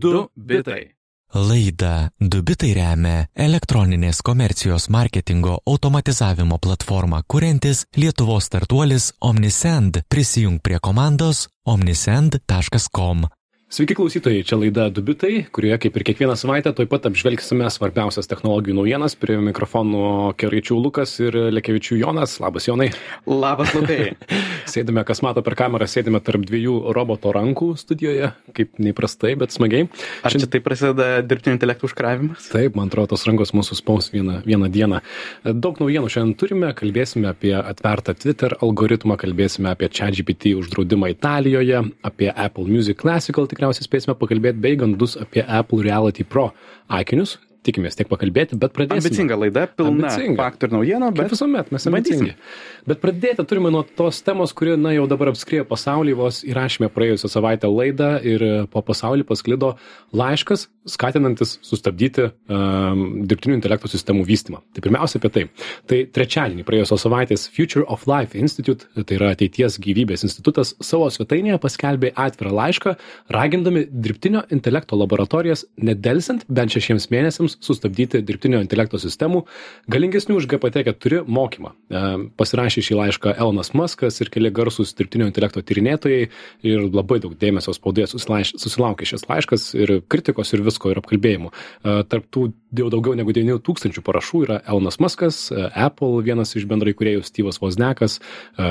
Du bitai. Laida Dubitai remia elektroninės komercijos marketingo automatizavimo platformą kuriantis Lietuvos startuolis Omnisend. Prisijung prie komandos omnisend.com. Sveiki klausytojai, čia laida Dubitai, kurioje kaip ir kiekvieną savaitę taip pat apžvelgsime svarbiausias technologijų naujienas. Prie mikrofonų Keraičių Lukas ir Lekevičių Jonas. Labas Jonai. Labas Lukai. sėdime, kas mato per kamerą, sėdime tarp dviejų roboto rankų studijoje, kaip neįprastai, bet smagiai. Ar čia taip prasideda dirbtinio intelektų užkravimas? Taip, man atrodo, tos rankos mūsų spaus vieną, vieną dieną. Daug naujienų šiandien turime, kalbėsime apie atvertą Twitter algoritmą, kalbėsime apie ChatGPT uždraudimą Italijoje, apie Apple Music Classical tikriausiai spėsime pakalbėti bei gandus apie Apple Reality Pro akinius. Tikimės tiek pakalbėti, bet pradėsime. Ambicinga laida, pilna Ambicinga. faktų ir naujienų, Bet bet visuomet mes ambicingi. Bet pradėti turime nuo tos temos, kuri, na, jau dabar apskriejo pasaulį, vos įrašėme praėjusią savaitę laidą ir e, po pasaulį pasklido laiškas, skatinantis sustabdyti um, dirbtinių intelektų sistemų vystymą. Tai pirmiausia apie tai. Tai trečiadienį praėjusios savaitės Future of Life Institute, tai yra ateities gyvybės institutas, savo svetainėje paskelbė atvirą laišką, ragindami dirbtinio intelekto laboratorijas nedelsant bent šešiems mėnesiams sustabdyti dirbtinio intelekto sistemų galingesnių už GPT-4 mokymą. E, Pasirašė šį laišką Elonas Muskas ir keli garsūs dirbtinio intelekto tyrinėtojai ir labai daug dėmesio spaudoje susilaukė šis laiškas ir kritikos ir visko ir apkalbėjimų. E, Tarp tų jau daugiau negu 9 tūkstančių parašų yra Elonas Muskas, e, Apple vienas iš bendrai kuriejų Steve'as Wozniakas, e,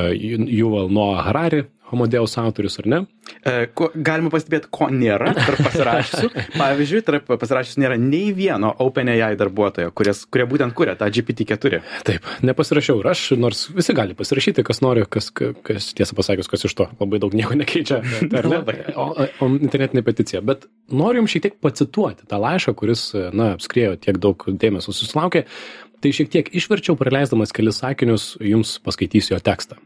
Yuval Noah Harari, Homodeus autorius, ar ne? e, ko, galima pastebėti, ko nėra tarp pasirašysių. Pavyzdžiui, tarp pasirašysių nėra nei vieno OpenAI darbuotojo, kuris, kurie būtent kuria tą GPT-4. Taip, nepasirašiau ir aš, nors visi gali pasirašyti, kas nori, kas, kas tiesą pasakius, kas iš to labai daug nieko nekeičia, ar ne? O, o internetinė peticija. Bet noriu jums šiek tiek pacituoti tą laišką, kuris, na, apskriejo tiek daug dėmesio susilaukė. Tai šiek tiek išverčiau, praleisdamas kelis sakinius, jums paskaitysiu jo tekstą.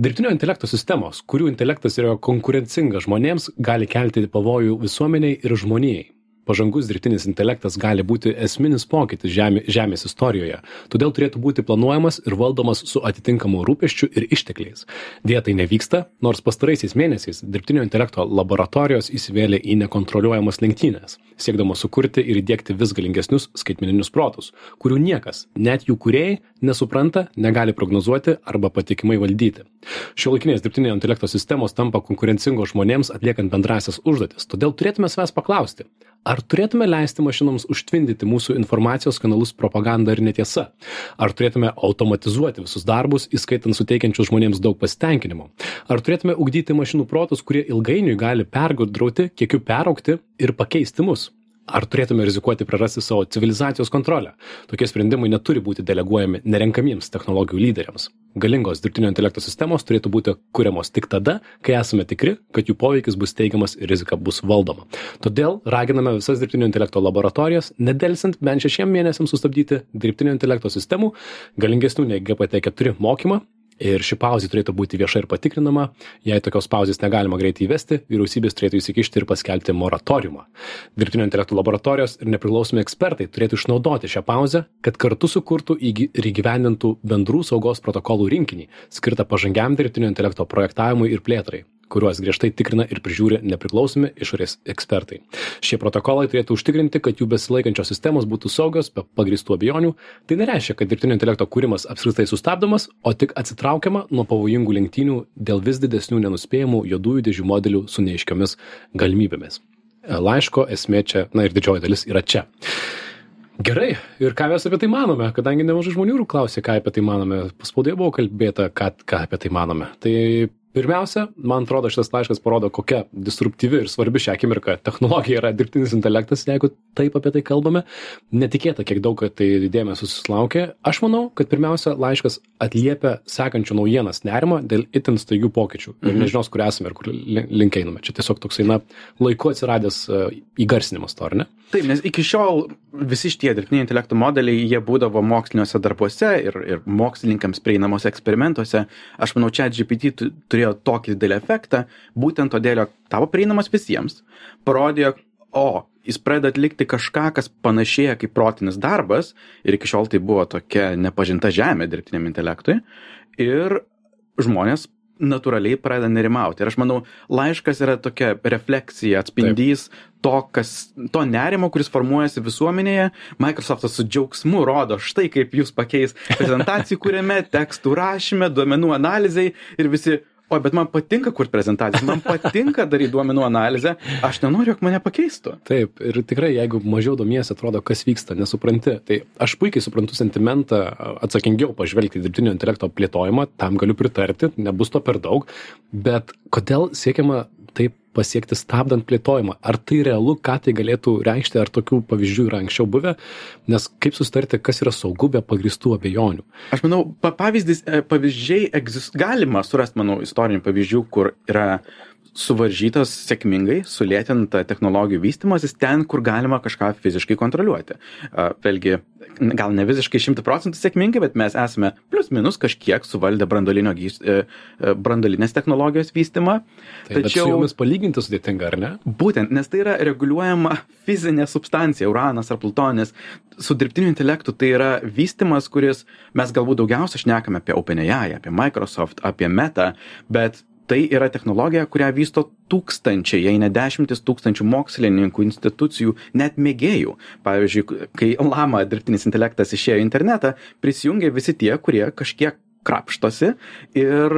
Dirbtinio intelekto sistemos, kurių intelektas yra konkurencingas žmonėms, gali kelti pavojų visuomeniai ir žmonijai. Pažangus dirbtinis intelektas gali būti esminis pokytis žemė, Žemės istorijoje, todėl turėtų būti planuojamas ir valdomas su atitinkamu rūpeščiu ir ištekliais. Dėja tai nevyksta, nors pastaraisiais mėnesiais dirbtinio intelekto laboratorijos įsivėlė į nekontroliuojamas lenktynės, siekdamos sukurti ir įdėkti vis galingesnius skaitmeninius protus, kurių niekas, net jų kuriejai, nesupranta, negali prognozuoti arba patikimai valdyti. Šiuolaikinės dirbtinio intelekto sistemos tampa konkurencingos žmonėms atliekant bendrasias užduotis, todėl turėtume savęs paklausti, ar turėtume leisti mašinoms užtvindyti mūsų informacijos kanalus propaganda ir netiesa? Ar turėtume automatizuoti visus darbus, įskaitant suteikiančius žmonėms daug pasitenkinimo? Ar turėtume ugdyti mašinų protus, kurie ilgainiui gali pergudrauti, kiekiu peraukti ir pakeisti mus? Ar turėtume rizikuoti prarasti savo civilizacijos kontrolę? Tokie sprendimai neturi būti deleguojami nerenkamiems technologijų lyderiams. Galingos dirbtinio intelekto sistemos turėtų būti kuriamos tik tada, kai esame tikri, kad jų poveikis bus teigiamas ir rizika bus valdoma. Todėl raginame visas dirbtinio intelekto laboratorijas, nedelsint bent šešiem mėnesiams sustabdyti dirbtinio intelekto sistemų, galingesnių nei GPT-4 mokymą Ir ši pauzė turėtų būti vieša ir patikrinama. Jei tokios pauzės negalima greitai įvesti, vyriausybės turėtų įsikišti ir paskelbti moratoriumą. Dirbtinio intelekto laboratorijos ir nepriklausomi ekspertai turėtų išnaudoti šią pauzę, kad kartu sukurtų ir įgyvendintų bendrų saugos protokolų rinkinį, skirtą pažangiam dirbtinio intelekto projektavimui ir plėtrai kuriuos griežtai tikrina ir prižiūri nepriklausomi išorės ekspertai. Šie protokolai turėtų užtikrinti, kad jų besilaikančios sistemos būtų saugios be pagristų abejonių. Tai nereiškia, kad dirbtinio intelekto kūrimas apskritai sustabdomas, o tik atsitraukiama nuo pavojingų lenktynių dėl vis didesnių nenuspėjamų juodųjų dėžių modelių su neiškiomis galimybėmis. Laiško esmė čia, na ir didžioji dalis yra čia. Gerai, ir ką mes apie tai manome, kadangi nemažai žmonių klausė, ką apie tai manome. Spaudoje buvo kalbėta, ką, ką apie tai manome. Tai pirmiausia, man atrodo, šitas laiškas parodo, kokia disruptyvi ir svarbi šią akimirką technologija yra dirbtinis intelektas, jeigu taip apie tai kalbame. Netikėta, kiek daug tai dėmesio susilaukė. Aš manau, kad pirmiausia, laiškas atliepia sekančių naujienas nerimą dėl itin staigių pokyčių ir nežinios, kur esame ir kur li- link einame. Čia tiesiog toksai, na, laiku atsiradęs e, įgarsinimas to, ar ne? Taip, nes iki šiol visi šitie dirbtinio intelekto modeliai, jie būdavo moksliniuose darbuose ir, ir mokslininkams prieinamuose eksperimentuose. Aš manau, čia GPT tu- turėjo tokį didelį efektą, būtent todėl, jog tapo prieinamas visiems, parodė, o jis pradeda atlikti kažką, kas panašėja kaip protinis darbas ir iki šiol tai buvo tokia nepažinta žemė dirbtiniam intelektui. Ir žmonės natūraliai pradeda nerimauti. Ir aš manau, laiškas yra tokia refleksija, atspindys Taip. to, kas, to nerimo, kuris formuojasi visuomenėje. Microsoftas su džiaugsmu rodo, štai kaip jūs pakeis prezentacijų kūrėme, tekstų rašyme, duomenų analizai ir visi oi bet man patinka kurt prezentacijas man patinka daryt duomenų analizę. Aš nenoriu jog mane pakeistų. Taip ir tikrai jeigu mažiau domiesi atrodo kas vyksta nesupranti. Tai aš puikiai suprantu sentimentą atsakingiau pažvelgti į dirbtinio intelekto plėtojimą tam galiu pritarti nebus to per daug. Bet kodėl siekiama taip pasiekti stabdant plėtojimą. Ar tai realu ką tai galėtų reikšti ar tokių pavyzdžių yra anksčiau buvę? Nes kaip susitarti kas yra saugu be pagrįstų abejonių? Aš manau pa pavyzdys e, pavyzdžiai egzis galima surast manau istorinių pavyzdžių kur yra suvaržytas sėkmingai sulėtinta technologijų vystymasis ten kur galima kažką fiziškai kontroliuoti. Vėlgi gal ne visiškai šimtu procentų sėkmingai bet mes esame plius minus kažkiek suvaldę branduolinio gys e, e, technologijos vystymą. Taip, tačiau jomis palyginti sudėtinga ar ne? Būtent nes tai yra reguliuojama fizinė substancija uranas ar plutonis. Su dirbtiniu intelektu tai yra vystymas kuris mes galbūt daugiausia šnekame apie openai apie microsoft apie meta bet tai yra technologija kurią vysto tūkstančiai jei ne dešimtys tūkstančių mokslininkų institucijų net mėgėjų. Pavyzdžiui kai lama dirbtinis intelektas išėjo į internetą prisijungė visi tie kurie kažkiek krapštosi ir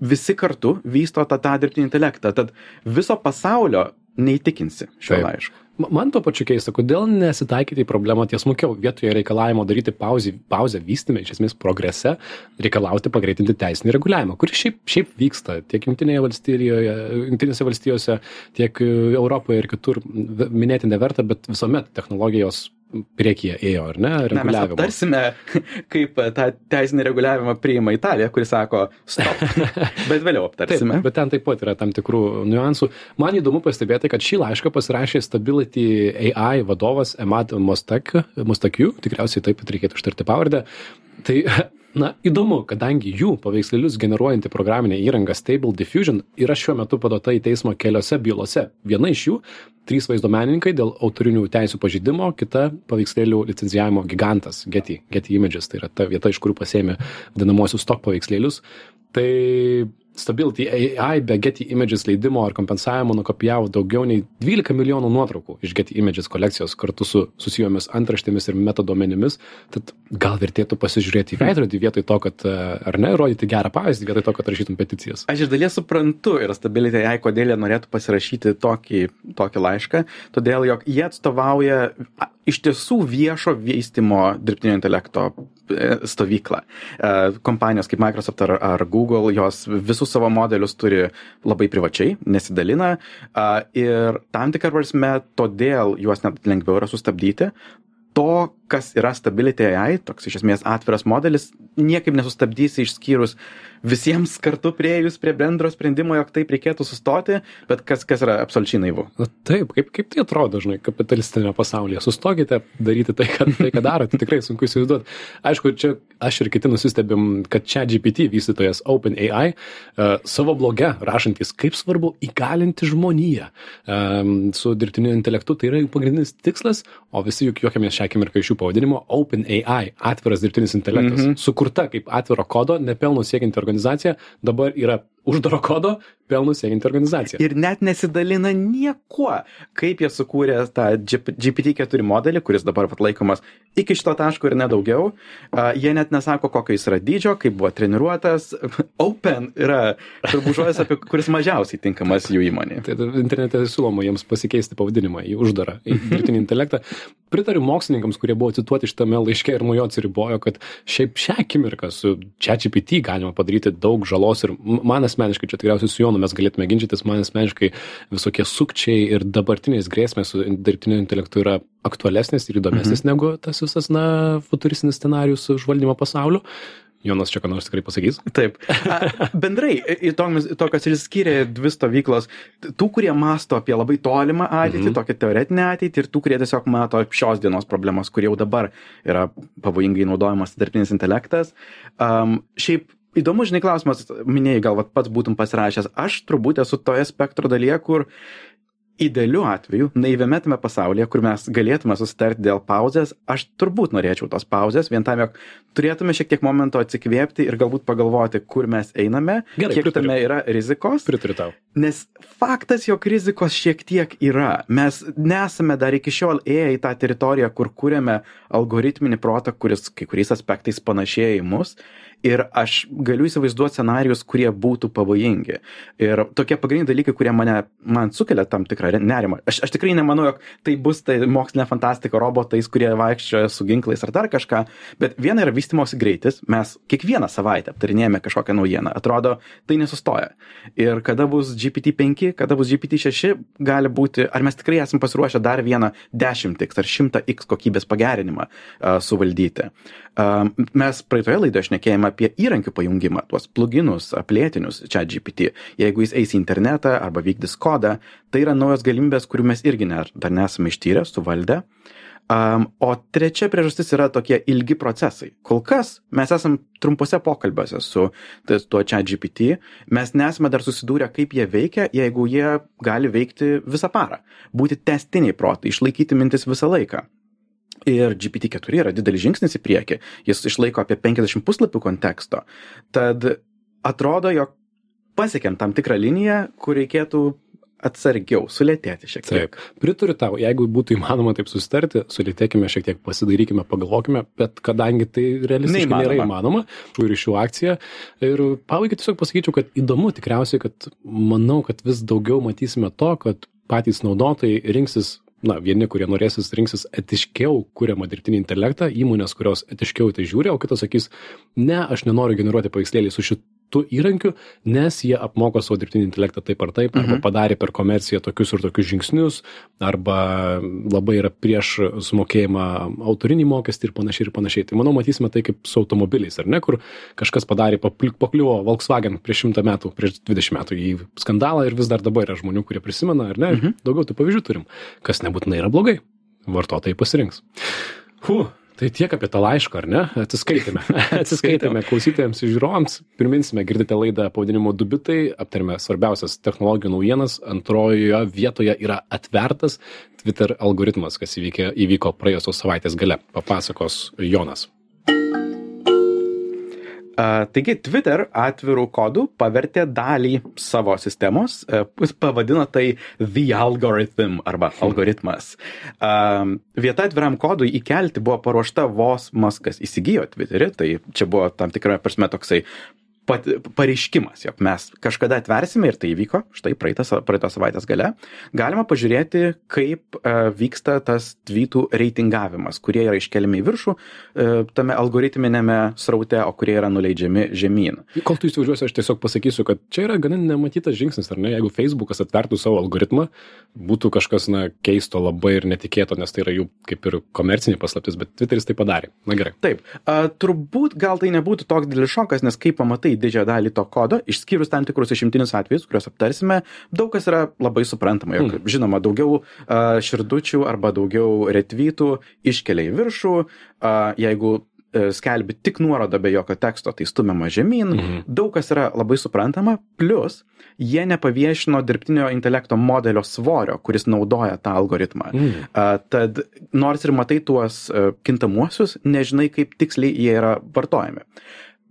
visi kartu vysto tą tą dirbtinį intelektą. Tad viso pasaulio neįtikinsi šiuo laišku man tuo pačiu keista kodėl nesitaikyti į problemą tiesmukiau? Vietoje reikalavimo daryti pauzį pauzę vystyme iš esmės progrese reikalauti pagreitinti teisinį reguliavimą kuris šiaip šiaip vyksta tiek jungtinėje valstijoje jungtinėse valstijose tiek europoje ir kitur. Minėti neverta bet visuomet technologijos priekyje ėjo, ar ne? Na, mes aptarsime, kaip tą teisinį reguliavimą priima Italija, kuri sako stop. Bet vėliau aptarsime. Taip, bet ten taip pat yra tam tikrų niuansų. Man įdomu pastebėti, kad šį laišką pasirašė Stability AI vadovas Emad Mustakiu, tikriausiai taip pat reikėtų ištarti pavardę. Tai na įdomu kadangi jų paveikslėlius generuojanti programinė įranga stable diffusion yra šiuo metu paduota į teismą keliose bylose. Viena iš jų trys vaizdo menininkai dėl autorinių teisių pažeidimo kita paveikslėlių licencijavimo gigantas getty getty images. Tai yra ta vieta iš kurių pasiėmė vadinamuosius stock paveikslėlius. Tai Stability AI be Getty Images leidimo ar kompensavimo nukopijavo daugiau nei 12 milijonų nuotraukų iš Getty Images kolekcijos kartu su susijomis antraštėmis ir metadomenimis. Tad gal vertėtų pasižiūrėti į veidrodį vietoj to, kad, e, ar ne, rodyti gerą pavyzdį, vietoj to, kad rašytum peticijas. Aš iš dalies suprantu ir Stability AI, kodėl jie norėtų pasirašyti tokį, tokį laišką, todėl jog jie atstovauja iš tiesų viešo vystymo dirbtinio intelekto e, stovyklą. E, kompanijos kaip Microsoft ar, ar Google, jos visus savo modelius turi labai privačiai, nesidalina ir tam tikrą prasme todėl juos net lengviau yra sustabdyti. To, kas yra Stability AI, toks iš esmės atviras modelis, niekaip nesustabdysi išskyrus visiems kartu prieėjus prie bendro sprendimo, jog taip reikėtų sustoti, bet kas, kas yra absoliučiai naivu. Na, taip, kaip, kaip tai atrodo, žinai, kapitalistinėme pasaulyje. Sustokite daryti tai, ką, tai, ką darote, tikrai sunku įsivaizduoti. Aišku, čia aš ir kiti nusistebim, kad čia GPT vystytojas OpenAI uh, savo bloge rašantis, kaip svarbu įgalinti žmoniją um, su dirbtiniu intelektu, tai yra jų pagrindinis tikslas, o visi juk juokiamės šią akimirką iš jų pavadinimo OpenAI, atviras dirbtinis intelektas, mm -hmm. sukurta kaip atviro kodo, nepelno siekianti organizacija dabar yra uždaro kodo pelnų siekianti organizacija. Ir net nesidalina niekuo, kaip jie sukūrė tą GPT-4 modelį, kuris dabar vat, laikomas iki šito taško ir nedaugiau. Uh, jie net nesako, kokio jis yra dydžio, kaip buvo treniruotas. Open yra turbūt žodis, apie kuris mažiausiai tinkamas jų įmonė. Tai internete siūloma jiems pasikeisti pavadinimą į uždarą, į dirbtinį intelektą. Pritariu mokslininkams, kurie buvo cituoti šitame laiške ir nuo jo atsiribojo, kad šiaip šią akimirką su ChatGPT galima padaryti daug žalos ir man asmeniškai čia tikriausiai su Jonu mes galėtume ginčytis, man asmeniškai visokie sukčiai ir dabartinės grėsmės su dirbtiniu intelektu yra aktualesnės ir įdomesnės mhm. negu tas visas, na, futuristinis scenarius užvaldymo pasauliu. Jonas čia ką nors tikrai pasakys. Taip. A, bendrai, tokios ir skiria dvi stovyklos. Tų, kurie masto apie labai tolimą ateitį, mm -hmm. tokią teoretinę ateitį, ir tų, kurie tiesiog mato šios dienos problemas, kurie jau dabar yra pavojingai naudojamas dirbtinis intelektas. Um, šiaip įdomu žinai klausimas minėjai gal vat pats būtum pasirašęs aš turbūt esu toje spektro dalyje kur idealiu atveju naiviame tame pasaulyje kur mes galėtume susitarti dėl pauzės aš turbūt norėčiau tos pauzės vien tam jog turėtume šiek tiek momento atsikvėpti ir galbūt pagalvoti kur mes einame Gerai, kiek pritariu. tame yra rizikos Pritariu tau. Nes faktas, jog rizikos šiek tiek yra. Mes nesame dar iki šiol ėję į tą teritoriją, kur kūrėme algoritminį protą, kuris kai kuriais aspektais panašėja į mus. Ir aš galiu įsivaizduoti scenarius, kurie būtų pavojingi. Ir tokie pagrindiniai dalykai, kurie mane, man sukelia tam tikrą nerimą. Aš, aš tikrai nemanau, jog tai bus tai mokslinė fantastika robotais, kurie vaikščioja su ginklais ar dar kažką. Bet viena yra vystimosi greitis. Mes kiekvieną savaitę aptarinėjame kažkokią naujieną. Atrodo, tai nesustoja. Ir kada bus GPT-5, kada bus GPT-6, gali būti, ar mes tikrai esame pasiruošę dar vieną 10x ar 100x kokybės pagerinimą uh, suvaldyti. Uh, mes praeitoje laidoje šnekėjome apie įrankių pajungimą, tuos pluginus, plėtinius čia GPT. Jeigu jis eis į internetą arba vykdys kodą, tai yra naujos galimybės, kurių mes irgi ne, dar nesame ištyrę, suvaldę. Um, o trečia priežastis yra tokie ilgi procesai. Kol kas mes esam trumpose pokalbiuose su tais- tuo čia GPT, mes nesame dar susidūrę, kaip jie veikia, jeigu jie gali veikti visą parą. Būti testiniai protai, išlaikyti mintis visą laiką. Ir GPT-4 yra didelis žingsnis į priekį. Jis išlaiko apie 50 puslapių konteksto. Tad atrodo, jog pasiekėm tam tikrą liniją, kur reikėtų atsargiau, sulėtėti šiek tiek. Taip, pritariu tau, jeigu būtų įmanoma taip susitarti, sulėtėkime šiek tiek, pasidarykime, pagalvokime, bet kadangi tai realistiškai nėra įmanoma, ir iš jų akcija. Ir pabaigai tiesiog pasakyčiau, kad įdomu tikriausiai, kad manau, kad vis daugiau matysime to, kad patys naudotojai rinksis na, vieni, kurie norėsis, rinksis etiškiau kuriamą dirbtinį intelektą, įmonės, kurios etiškiau į tai žiūri, o kitas sakys, ne, aš nenoriu generuoti paveikslėlį su šitu įrankiu, nes jie apmoko savo dirbtinį intelektą taip ar taip, arba Mhm. padarė per komerciją tokius ir tokius žingsnius, arba labai yra prieš sumokėjimą autorinį mokestį ir panašiai ir panašiai. Tai manau, matysime tai kaip su automobiliais, ar ne, kur kažkas padarė, pakliuvo Volkswagen prieš šimtą metų, prieš 20 metų į skandalą ir vis dar dabar yra žmonių, kurie prisimena, ar ne, Mhm. daugiau tų pavyzdžių turim, kas nebūtinai yra blogai, vartotojai pasirinks. Hu, tai tiek apie tą laišką, ar ne? Atsiskaitėme. Atsiskaitėme klausytojams ir žiūrovams. Priminsime, girdite laidą pavadinimu Dubitai, aptarėme svarbiausias technologijų naujienas. Antrojoje vietoje yra atvertas Twitter algoritmas, kas įvykė, įvyko praėjusios savaitės gale. Papasakos Jonas. A, Taigi Twitter atvirų kodų pavertė dalį savo sistemos, e, jis pavadino tai The Algorithm arba algoritmas. Vieta atviram kodui įkelti buvo paruošta vos Muskas įsigijo Twitterį, tai čia buvo tam tikra prasme toksai pat, pareiškimas, jog mes kažkada atversime ir tai įvyko, štai praeitą, sa- praeitos savaitės gale, galima pažiūrėti, kaip e, vyksta tas tweetų reitingavimas, kurie yra iškeliami į viršų e, tame algoritminėme sraute, o kurie yra nuleidžiami žemyn. Kol tu įsivažiuosi, aš tiesiog pasakysiu, kad čia yra gana nematytas žingsnis, ar ne? Jeigu Facebookas atvertų savo algoritmą, būtų kažkas, na, keisto labai ir netikėto, nes tai yra jų kaip ir komercinė paslaptis, bet Twitteris tai padarė. Na gerai. Taip, a, turbūt gal tai nebūtų toks didelis šokas, nes kai pamatai didžiąją dalį to kodo, išskyrus tam tikrus išimtinius atvejus, kuriuos aptarsime, daug kas yra labai suprantama. Jog, Mm. Žinoma, daugiau a, širdučių arba daugiau retvytų iškelia į viršų, a, jeigu e, skelbi tik nuorodą be jokio teksto, tai stumiama žemyn. Mhm. Daug kas yra labai suprantama, plus jie nepaviešino dirbtinio intelekto modelio svorio, kuris naudoja tą algoritmą. Mm. A, Tad nors ir matai tuos e, kintamuosius, nežinai, kaip tiksliai jie yra vartojami.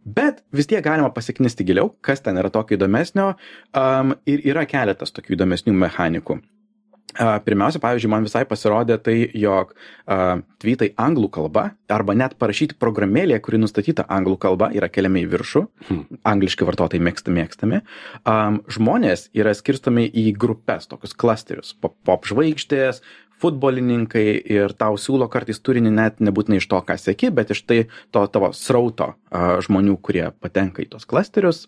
Bet vis tiek galima pasiknisti giliau, kas ten yra tokio įdomesnio um, ir yra keletas tokių įdomesnių mechanikų. Uh, pirmiausia, pavyzdžiui, man visai pasirodė tai, jog uh, tweetai anglų kalba arba net parašyti programėlėje, kuri nustatyta anglų kalba, yra keliami į viršų, Hmm. angliški vartotojai mėgstami, mėgstami. Um, žmonės yra skirstomi į grupės, tokius klasterius, pop, žvaigždės, futbolininkai ir tau siūlo kartais turinį net nebūtinai iš to, ką sėki, bet iš tai to tavo srauto žmonių, kurie patenka į tos klasterius.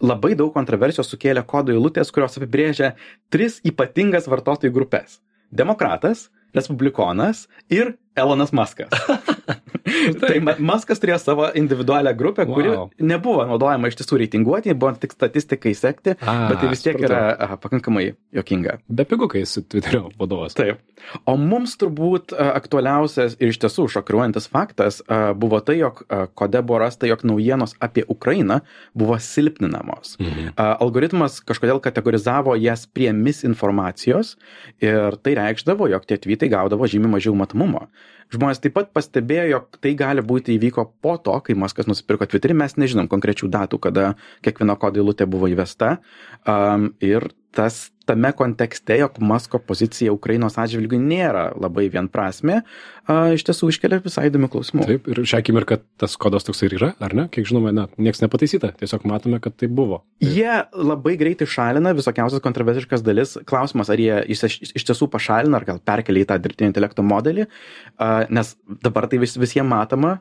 Labai daug kontroversijos sukėlė kodo eilutės, kurios apibrėžia tris ypatingas vartotojų grupės - demokratas, respublikonas ir Elonas Muskas. tai Ma- Maskas turėjo savo individualią grupę, kuri Wow. nebuvo naudojama iš tiesų reitinguoti, buvo tik statistikai sekti, A, bet tai vis tiek yra aha, pakankamai jokinga. Be pigų, kai esi Twitterio vadovas. Taip. O mums turbūt a, aktualiausias ir iš tiesų šokiruojantis faktas a, buvo tai, jog a, kode buvo rasta, jog naujienos apie Ukrainą buvo silpninamos. Mhm. A, Algoritmas kažkodėl kategorizavo jas prie misinformacijos ir tai reikšdavo, jog tie tvytai gaudavo žymiai mažiau matomumo. Žmonės taip pat pastebėjo, jog tai gali būti įvyko po to, kai Maskas nusipirko Twitterį, mes nežinom konkrečių datų, kada kiekvieno kodo eilutė buvo įvesta. Um, ir tas tame kontekste, jog Masko pozicija Ukrainos atžvilgių nėra labai vienprasme, iš tiesų iškelia visai įdomių klausimų. Taip, ir šią akimirką tas kodas toks ir yra, ar ne? Kiek žinome, na, niekas nepataisyta, tiesiog matome, kad tai buvo. Jie labai greitai šalina visokiausias kontroversiškas dalis. Klausimas, ar jie iš, tiesų pašalina, ar gal perkelia į tą dirbtinio intelekto modelį, nes dabar tai vis, visiems matoma.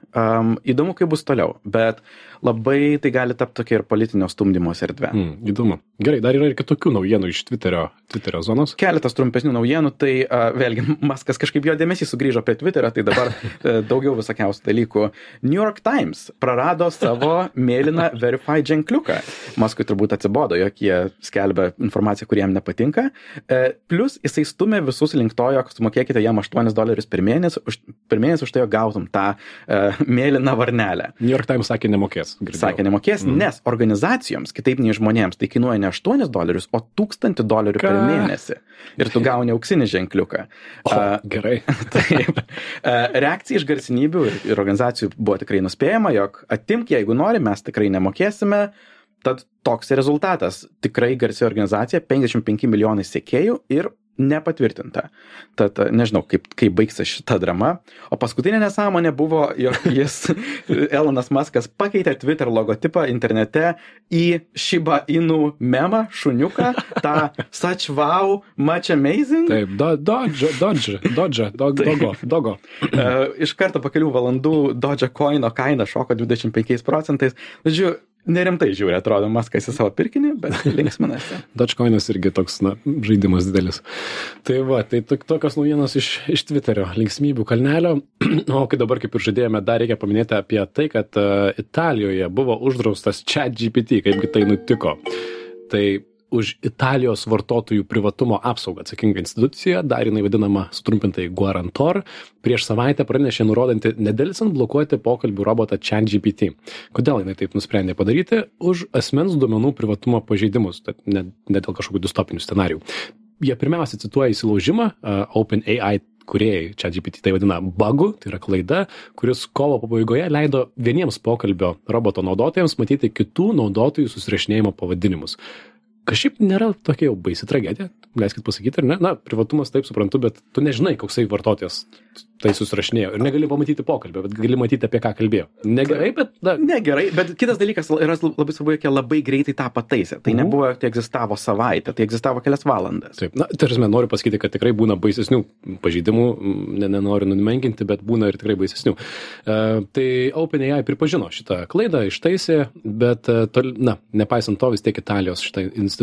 Įdomu, kaip bus toliau, bet labai tai gali tapti tokia ir politinio stumdymos erdvė. Mm, įdomu. Gerai, dar yra ir kitokių naujienų iš Twitterio, Twitterio zonos. Keletas trumpesnių naujienų, tai uh, vėlgi Maskas kažkaip jo dėmesys sugrįžo prie Twitterio, tai dabar uh, daugiau visokiausių dalykų. New York Times prarado savo mėlyną verified ženkliuką. Maskui turbūt atsibodo, jog jie skelbia informaciją, kuri jam nepatinka. Uh, plus jisai stumia visus link to, jog sumokėkite jam 8 dolerius per mėnesį, už, per mėnesį už tai, jog gautum tą uh, mėlyną varnelę. New York Times sakė nemokės. girdėjau. Sakė, nemokės, mm. nes organizacijoms, kitaip nei žmonėms, tai kainuoja ne 8 dolerius, o 1000 dolerių per Ką? mėnesį. Ir tu gauni auksinį ženkliuką. O, A, gerai. Taip. A, Reakcija iš garsinybių ir, ir organizacijų buvo tikrai nuspėjama, jog atimk, jeigu nori, mes tikrai nemokėsime. Tad toks rezultatas. Tikrai garsi organizacija, 55 milijonai sekėjų ir nepatvirtinta. Tad nežinau, kaip, kaip baigsis šita drama. O paskutinė nesąmonė buvo, jog jis, Elonas Maskas, pakeitė Twitter logotipą internete į Shiba Inu memą, šuniuką, tą such wow, much amazing. Taip, do, dodge, dodge, dodge, do, dogo, dogo. Iš karto po kelių valandų Dodge Coino kaina šoko 25 procentais. Žodžiu, nerimtai žiūri, atrodo, Maskas į savo pirkinį, bet linksminasi. Dogecoinas irgi toks, na, žaidimas didelis. Tai va, tai tok- tokios naujienos iš, iš Twitterio, linksmybių kalnelio. o kai dabar, kaip ir žadėjome, dar reikia paminėti apie tai, kad uh, Italijoje buvo uždraustas chat GPT, kaipgi tai nutiko. Tai už Italijos vartotojų privatumo apsaugą atsakinga institucija, dar jinai vadinama sutrumpintai Guarantor, prieš savaitę pranešė nurodanti nedėlisant blokuoti pokalbių robotą ChatGPT. Kodėl jinai taip nusprendė padaryti? Už asmens duomenų privatumo pažeidimus, tad ne, ne dėl kažkokių distopinių scenarijų. Jie pirmiausia cituoja įsilaužimą uh, OpenAI kuriejai čia GPT tai vadina bagu, tai yra klaida, kuris kovo pabaigoje leido vieniems pokalbio roboto naudotojams matyti kitų naudotojų susirašinėjimo pavadinimus. Kažkaip nėra tokia jau baisi tragedija, leiskit pasakyti, ar ne? Na, privatumas taip suprantu, bet tu nežinai, koksai vartotojas tai susirašinėjo ir negali pamatyti pokalbio, bet gali matyti, apie ką kalbėjo. Negerai, bet, na, Negerai, bet kitas dalykas yra labai svarbu, jog jie labai greitai tą pataisė. Tai Mhm. nebuvo, tai egzistavo savaitę, tai egzistavo kelias valandas. Taip, na, tarsi noriu pasakyti, kad tikrai būna baisesnių pažeidimų, ne, nenoriu numenkinti, bet būna ir tikrai baisesnių. Uh, tai OpenAI pripažino šitą klaidą, ištaisė, bet, uh, tol, na, nepaisant to, vis tiek Italijos šitą instituciją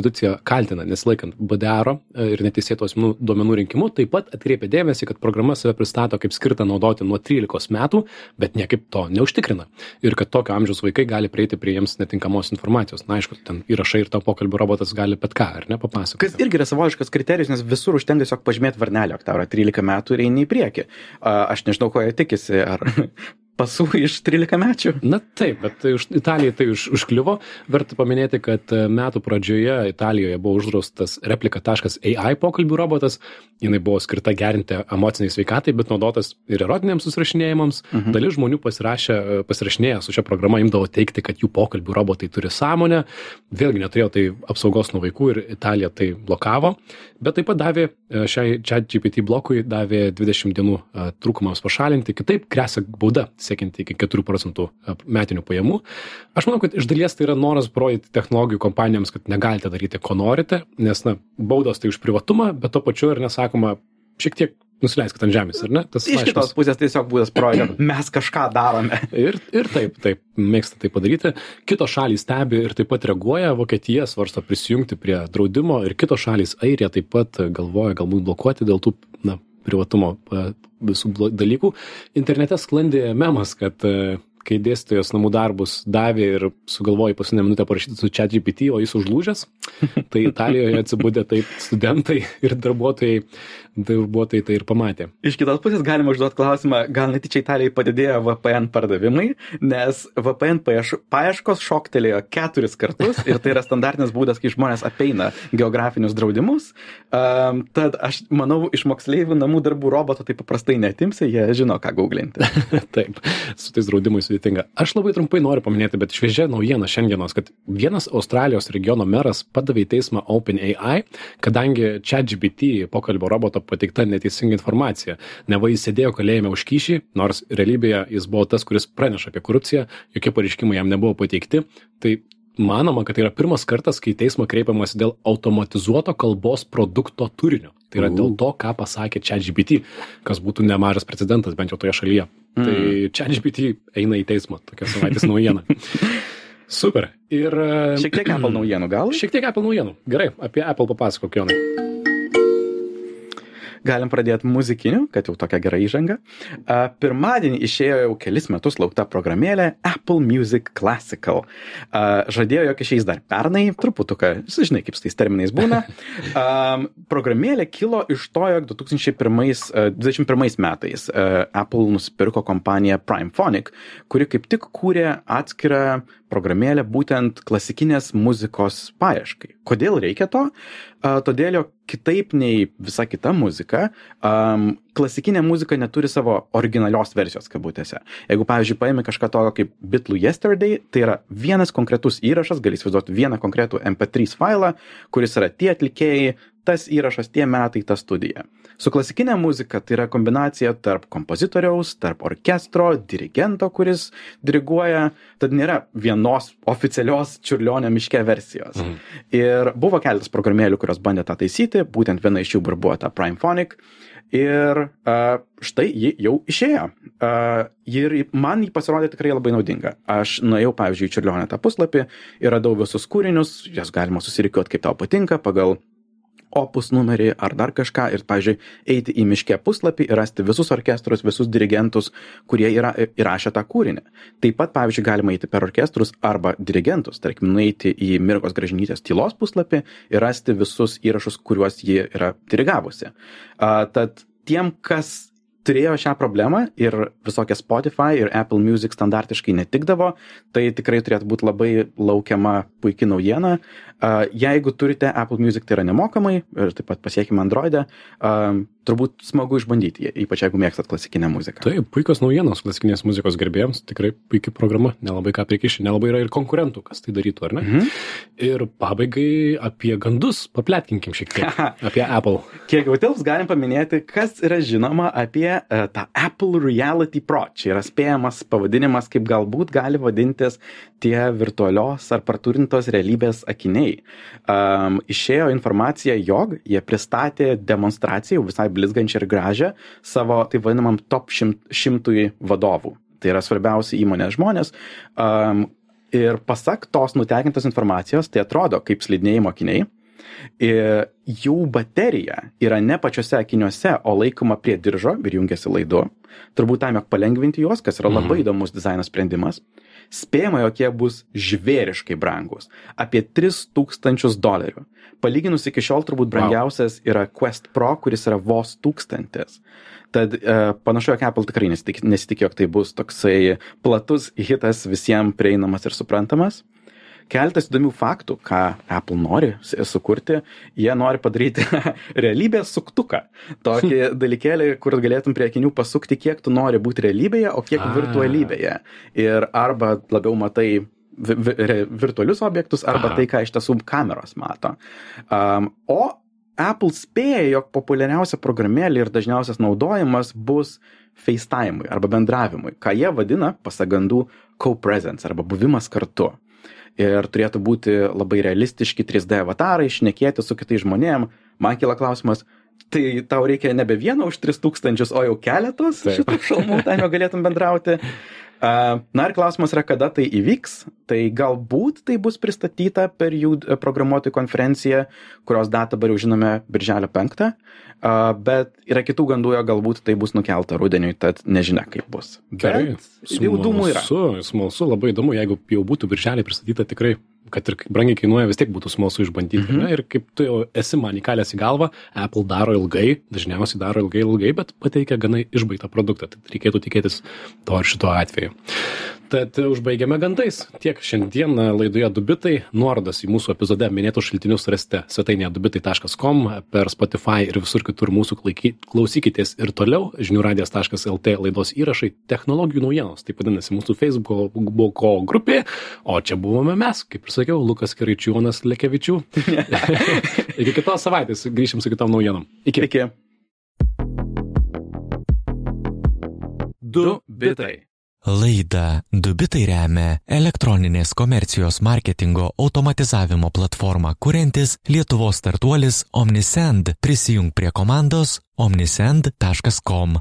kaltina, nesilaikant uh, ir neteisėtų asmenų duomenų rinkimu, taip pat atkreipė dėmesį, kad programa save pristato kaip skirta naudoti nuo 13 metų, bet niekaip to neužtikrina. Ir kad tokio amžiaus vaikai gali prieiti prie jiems netinkamos informacijos. Na, aišku, ten įrašai ir tavo pokalbių robotas gali bet ką, ar ne, papasakoti. Kas irgi yra savotiškas kriterijus, nes visur užtenka tiesiog pažymėti varnelį, jog tau yra 13 metų ir eini į priekį. Aš nežinau, ko jie tikisi, ar pasų iš 13 mečių. Na taip, bet tai už, Italijai tai už, užkliuvo. Verta paminėti, kad e, metų pradžioje Italijoje buvo uždraustas replika.ai pokalbių robotas. Jis buvo skirta gerinti emociniai sveikatai, bet naudotas ir erotiniams susirašinėjimams. Mhm. Dalis žmonių pasirašė, e, pasirašinėję su šia programa imdavo teikti, kad jų pokalbių robotai turi sąmonę. Vėlgi neturėjo tai apsaugos nuo vaikų ir Italija tai blokavo. Bet taip pat davė e, šiai čia GPT blokui davė 20 dienų trūkumams pašalinti. Kitaip grėsia bauda siekianti iki 4 procentų e, metinių pajamų. Aš manau, kad iš dalies tai yra noras parodyti technologijų kompanijoms, kad negalite daryti, ko norite, nes na, baudos tai už privatumą, bet to pačiu ir nesakoma šiek tiek nusileiskit ant žemės, ar ne? Tas Iš laiškas. kitos pusės tiesiog būdas projektas, mes kažką darome. Ir, ir taip, taip, mėgsta tai padaryti. Kitos šalys stebi ir taip pat reaguoja. Vokietija svarsto prisijungti prie draudimo ir kitos šalys, Airija taip pat galvoja galbūt blokuoti dėl tų na, privatumo a, visų dalykų. Internete sklandė memas, kad a, kai dėstytojas namų darbus davė ir sugalvojo paskutinę minutę parašyti su chat GPT, o jis užlūžęs, tai Italijoje atsibūdė taip studentai ir darbuotojai, darbuotojai tai ir pamatė. Iš kitos pusės galima užduoti klausimą, gal netyčia Italijai padidėjo VPN pardavimai, nes VPN paieš, paieškos šoktelėjo keturis kartus ir tai yra standartinis būdas, kai žmonės apeina geografinius draudimus. Um, tad aš manau, iš moksleivių namų darbų roboto tai paprastai netimsi, jie žino, ką googlinti. Taip, su tais draudimais sudėtinga. Aš labai trumpai noriu paminėti, bet šviežia naujiena šiandienos, kad vienas Australijos regiono meras padavė į teismą OpenAI, kadangi ChatGPT pokalbio roboto pateikta neteisinga informacija. Neva jis sėdėjo kalėjime už kyšį, nors realybėje jis buvo tas, kuris praneša apie korupciją, jokie pareiškimai jam nebuvo pateikti. Tai manoma, kad tai yra pirmas kartas, kai į teismą kreipiamas dėl automatizuoto kalbos produkto turinio. Tai yra dėl to, ką pasakė ChatGPT, kas būtų nemažas precedentas bent jau toje šalyje. Mm. Tai ChatGPT eina į teismą, tokia savaitės naujiena. Super. Ir Šiek tiek Apple naujienų gal? Šiek tiek Apple naujienų. Gerai, apie Apple papasakok, Jonai. Galim pradėti muzikiniu, kad jau tokia gera įžanga. Pirmadienį išėjo jau kelis metus laukta programėlė Apple Music Classical. Žadėjo, jog išeis dar pernai, truputuką, žinai, kaip su tais terminais būna. Programėlė kilo iš to, jog 2021 metais Apple nusipirko kompaniją Primephonic, kuri kaip tik kūrė atskirą programėlę būtent klasikinės muzikos paieškai. Kodėl reikia to? A, Todėl, jog kitaip nei visa kita muzika, um, klasikinė muzika neturi savo originalios versijos kabutėse. Jeigu, pavyzdžiui, paėmė kažką tokio kaip Bitlų Yesterday, tai yra vienas konkretus įrašas, gali įsivaizduoti vieną konkretų MP3 failą, kuris yra tie atlikėjai, tas įrašas, tie metai, ta studija. Su klasikinė muzika tai yra kombinacija tarp kompozitoriaus, tarp orkestro, dirigento, kuris diriguoja, tad nėra vienos oficialios čiurlionio miške versijos. Mhm. Ir buvo keletas programėlių, kurios bandė tą taisyti, būtent viena iš jų ir buvo ta Primephonic. Ir uh, štai ji jau išėjo. Uh, ir man jį pasirodė tikrai labai naudinga. Aš nuėjau, pavyzdžiui, į Čiurlionę tą puslapį ir radau visus kūrinius, jas galima susirikiuoti kaip tau patinka pagal opus numerį ar dar kažką ir, pavyzdžiui, eiti į miškę puslapį ir rasti visus orkestrus, visus dirigentus, kurie yra įrašę tą kūrinį. Taip pat, pavyzdžiui, galima eiti per orkestrus arba dirigentus, tarkim, nueiti į Mirgos gražinytės tylos puslapį ir rasti visus įrašus, kuriuos ji yra dirigavusi. Uh, tad tiem, kas turėjo šią problemą ir visokie Spotify ir Apple Music standartiškai netikdavo, tai tikrai turėtų būti labai laukiama puikia naujiena. Jeigu turite Apple Music, tai yra nemokamai ir taip pat pasiekime Androidą, turbūt smagu išbandyti, ypač jeigu mėgstat klasikinę muziką. Taip, puikios naujienos klasikinės muzikos gerbėjams, tikrai puikia programa, nelabai ką prikiši, nelabai yra ir konkurentų, kas tai darytų, ar ne? Mhm. Ir pabaigai apie gandus, paplėtkinkim šiek tiek apie Apple. Kiek jau tilps, galim paminėti, kas yra žinoma apie uh, tą Apple Reality Pro. Čia yra spėjamas pavadinimas, kaip galbūt gali vadintis tie virtualios ar parturintos realybės akiniai. Um, išėjo informacija, jog jie pristatė demonstraciją visai blizgančią ir gražią savo taip vadinamam top šimt, šimtui vadovų. Tai yra svarbiausi įmonės žmonės. Um, ir pasak tos nutekintos informacijos, tai atrodo kaip slidinėjimo akiniai. Ir jų baterija yra ne pačiuose akiniuose, o laikoma prie diržo ir jungiasi laidu. Turbūt tam, jog palengvinti juos, kas yra labai įdomus dizaino sprendimas. Spėjama, jog jie bus žvėriškai brangus - apie 3000 dolerių. Palyginus iki šiol turbūt brangiausias wow. yra Quest Pro, kuris yra vos tūkstantis. Tad e, panašu, jog Apple tikrai nesitik, nesitikė, jog tai bus toksai platus hitas visiems prieinamas ir suprantamas. Keltas įdomių faktų, ką Apple nori sukurti, jie nori padaryti realybės suktuką. Tokį dalykėlį, kur galėtum prie akinių pasukti, kiek tu nori būti realybėje, o kiek virtualybėje. Ir arba labiau matai vi vi virtualius objektus, arba Aha. tai, ką iš tiesų kameros mato. Um, o Apple spėja, jog populiariausia programėlė ir dažniausias naudojimas bus FaceTime'ui arba bendravimui, ką jie vadina pasagandų co-presence arba buvimas kartu ir turėtų būti labai realistiški 3D avatarai, šnekėti su kitais žmonėm. Man kila klausimas, tai tau reikia nebe vieno už 3000, o jau keletos Taip. šitų šalmų, tam jau galėtum bendrauti. Na ir klausimas yra, kada tai įvyks. Tai galbūt tai bus pristatyta per jų e, programuotojų konferenciją, kurios datą dabar jau žinome birželio 5, bet yra kitų gandų, jo galbūt tai bus nukelta rudeniui, tad nežinia kaip bus. Gerai, jau dūmų yra. Smalsu, smalsu, labai įdomu, jeigu jau būtų birželį pristatyta tikrai kad ir brangiai kainuoja, vis tiek būtų smalsu išbandyti. Mm -hmm. Ir kaip tu jau esi man įkalęs į galvą, Apple daro ilgai, dažniausiai daro ilgai, ilgai, bet pateikia gana išbaigtą produktą. Tai reikėtų tikėtis to ir šituo atveju. Tad užbaigiame gandais. Tiek šiandien laidoje Dubitai. Nuorodas į mūsų epizode minėtus šaltinius rasite svetainėje dubitai.com, per Spotify ir visur kitur mūsų klausykitės ir toliau. žiniųradijas.lt laidos įrašai technologijų naujienos. Tai vadinasi mūsų Facebook'o grupė. O čia buvome mes, kaip ir sakiau, Lukas Kiraičiūnas Lekevičių. Iki kitos savaitės grįšim su kitom naujienom. Iki. Iki. Du bitai. Laida Dubitai remia elektroninės komercijos marketingo automatizavimo platformą kuriantis Lietuvos startuolis Omnisend. Prisijung prie komandos omnisend.com.